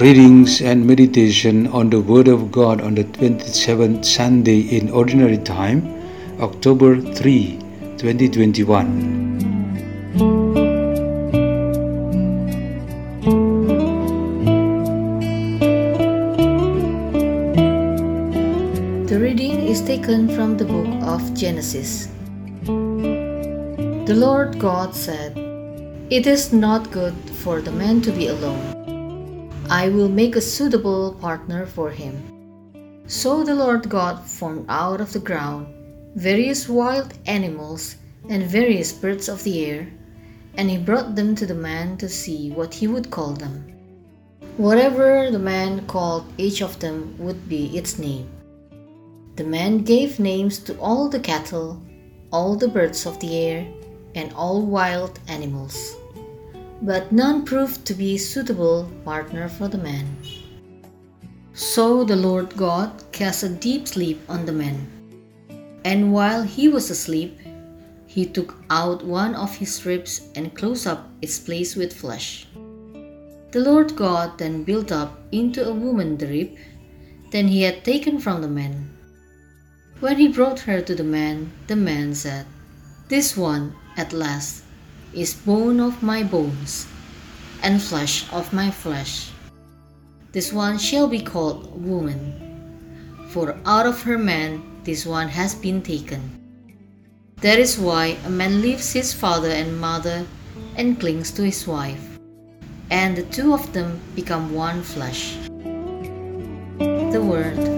Readings and meditation on the Word of God on the 27th Sunday in Ordinary Time, October 3, 2021. The reading is taken from the book of Genesis. The Lord God said, It is not good for the man to be alone. I will make a suitable partner for him. So the Lord God formed out of the ground various wild animals and various birds of the air, and he brought them to the man to see what he would call them. Whatever the man called each of them would be its name. The man gave names to all the cattle, all the birds of the air, and all wild animals. But none proved to be a suitable partner for the man. So the Lord God cast a deep sleep on the man. And while he was asleep, he took out one of his ribs and closed up its place with flesh. The Lord God then built up into a woman the rib that he had taken from the man. When he brought her to the man, the man said, This one, at last, is bone of my bones and flesh of my flesh. This one shall be called woman, for out of her man this one has been taken. That is why a man leaves his father and mother and clings to his wife, and the two of them become one flesh. The word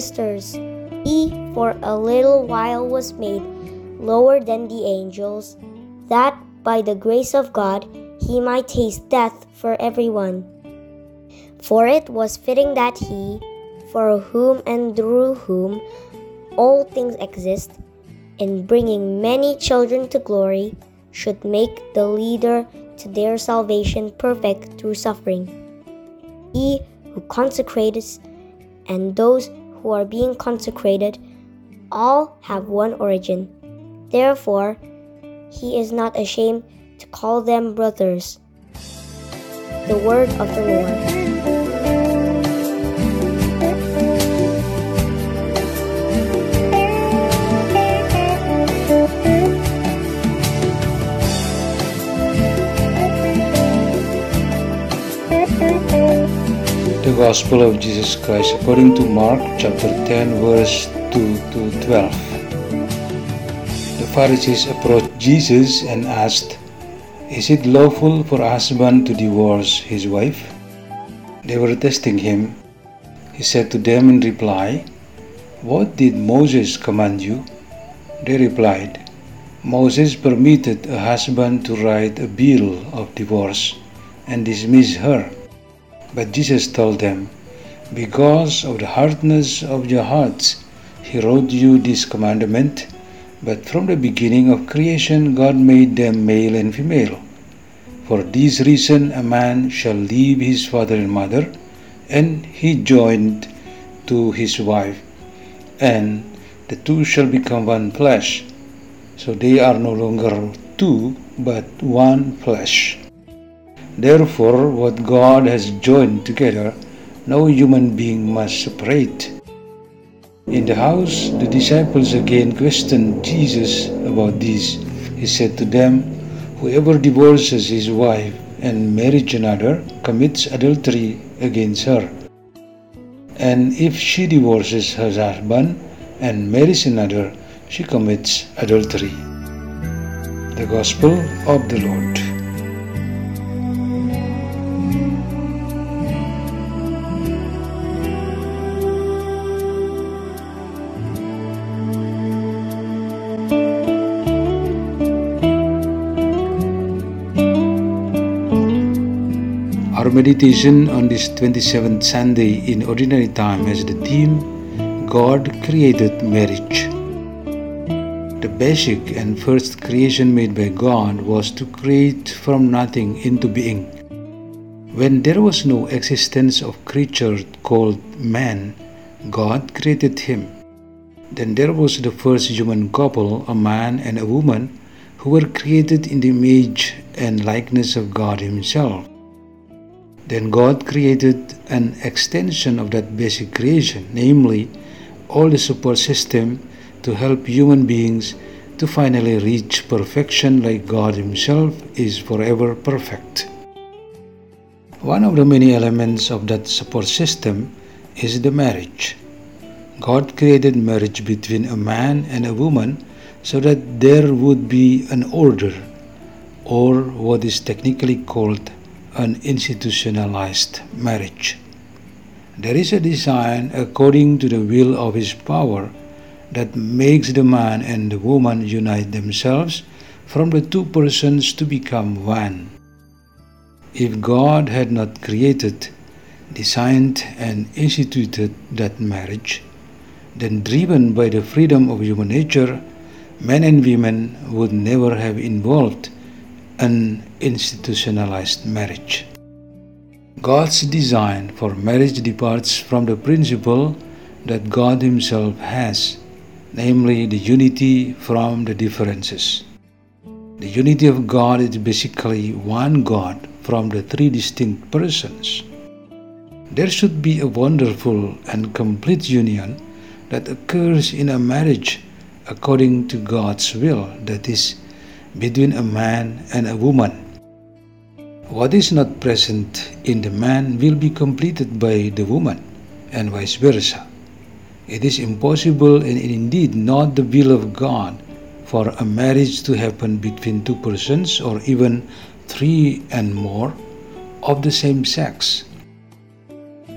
sisters, he for a little while was made lower than the angels, that by the grace of God he might taste death for everyone. For it was fitting that he, for whom and through whom all things exist, in bringing many children to glory, should make the leader to their salvation perfect through suffering. He who consecrates and those who are being consecrated all have one origin. Therefore, he is not ashamed to call them brothers. The word of the Lord. Gospel of Jesus Christ according to Mark chapter 10 verse 2 to 12. The Pharisees approached Jesus and asked, Is it lawful for a husband to divorce his wife? They were testing him. He said to them in reply, What did Moses command you? They replied, Moses permitted a husband to write a bill of divorce and dismiss her. But Jesus told them, Because of the hardness of your hearts, he wrote you this commandment. But from the beginning of creation, God made them male and female. For this reason, a man shall leave his father and mother, and he joined to his wife, and the two shall become one flesh. So they are no longer two, but one flesh. Therefore, what God has joined together, no human being must separate. In the house, the disciples again questioned Jesus about this. He said to them, Whoever divorces his wife and marries another commits adultery against her. And if she divorces her husband and marries another, she commits adultery. The Gospel of the Lord. Meditation on this 27th Sunday in Ordinary Time has the theme God created marriage. The basic and first creation made by God was to create from nothing into being. When there was no existence of creature called man, God created him. Then there was the first human couple, a man and a woman, who were created in the image and likeness of God Himself. Then God created an extension of that basic creation, namely, all the support system to help human beings to finally reach perfection like God Himself is forever perfect. One of the many elements of that support system is the marriage. God created marriage between a man and a woman so that there would be an order, or what is technically called an institutionalized marriage. There is a design according to the will of His power that makes the man and the woman unite themselves from the two persons to become one. If God had not created, designed, and instituted that marriage, then driven by the freedom of human nature, men and women would never have involved an institutionalized marriage. God's design for marriage departs from the principle that God Himself has, namely the unity from the differences. The unity of God is basically one God from the three distinct persons. There should be a wonderful and complete union that occurs in a marriage according to God's will, that is, between a man and a woman. What is not present in the man will be completed by the woman, and vice versa. It is impossible and indeed not the will of God for a marriage to happen between two persons or even three and more of the same sex.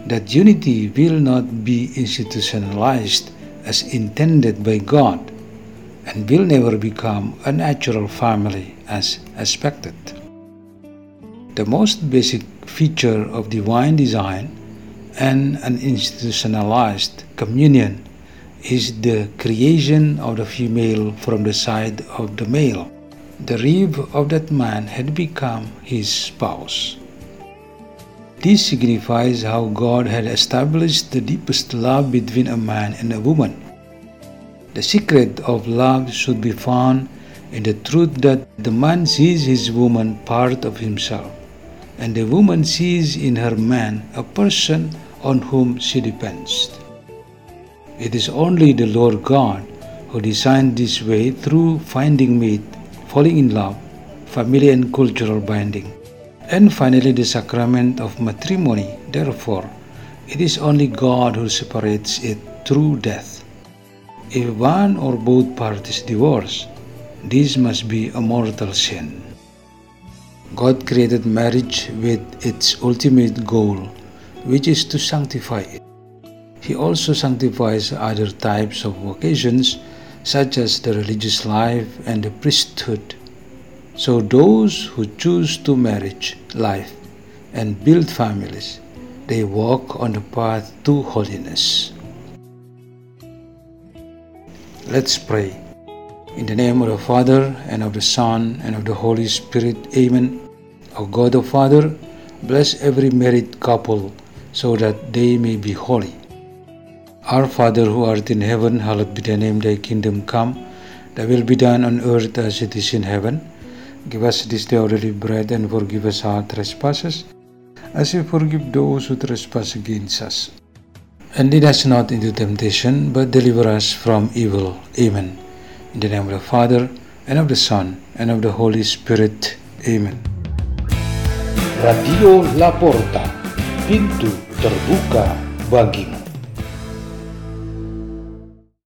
That unity will not be institutionalized as intended by God and will never become a natural family as expected. The most basic feature of divine design and an institutionalized communion is the creation of the female from the side of the male. The rib of that man had become his spouse. This signifies how God had established the deepest love between a man and a woman the secret of love should be found in the truth that the man sees his woman part of himself, and the woman sees in her man a person on whom she depends. It is only the Lord God who designed this way through finding mate, falling in love, family and cultural binding, and finally the sacrament of matrimony. Therefore, it is only God who separates it through death. If one or both parties divorce, this must be a mortal sin. God created marriage with its ultimate goal, which is to sanctify it. He also sanctifies other types of vocations, such as the religious life and the priesthood. So, those who choose to marriage life and build families, they walk on the path to holiness. Let's pray. In the name of the Father, and of the Son, and of the Holy Spirit. Amen. O God the Father, bless every married couple so that they may be holy. Our Father who art in heaven, hallowed be thy name, thy kingdom come. Thy will be done on earth as it is in heaven. Give us this day our daily bread, and forgive us our trespasses, as we forgive those who trespass against us and lead us not into temptation, but deliver us from evil. Amen. In the name of the Father, and of the Son, and of the Holy Spirit. Amen. Radio Laporta, pintu terbuka bagimu.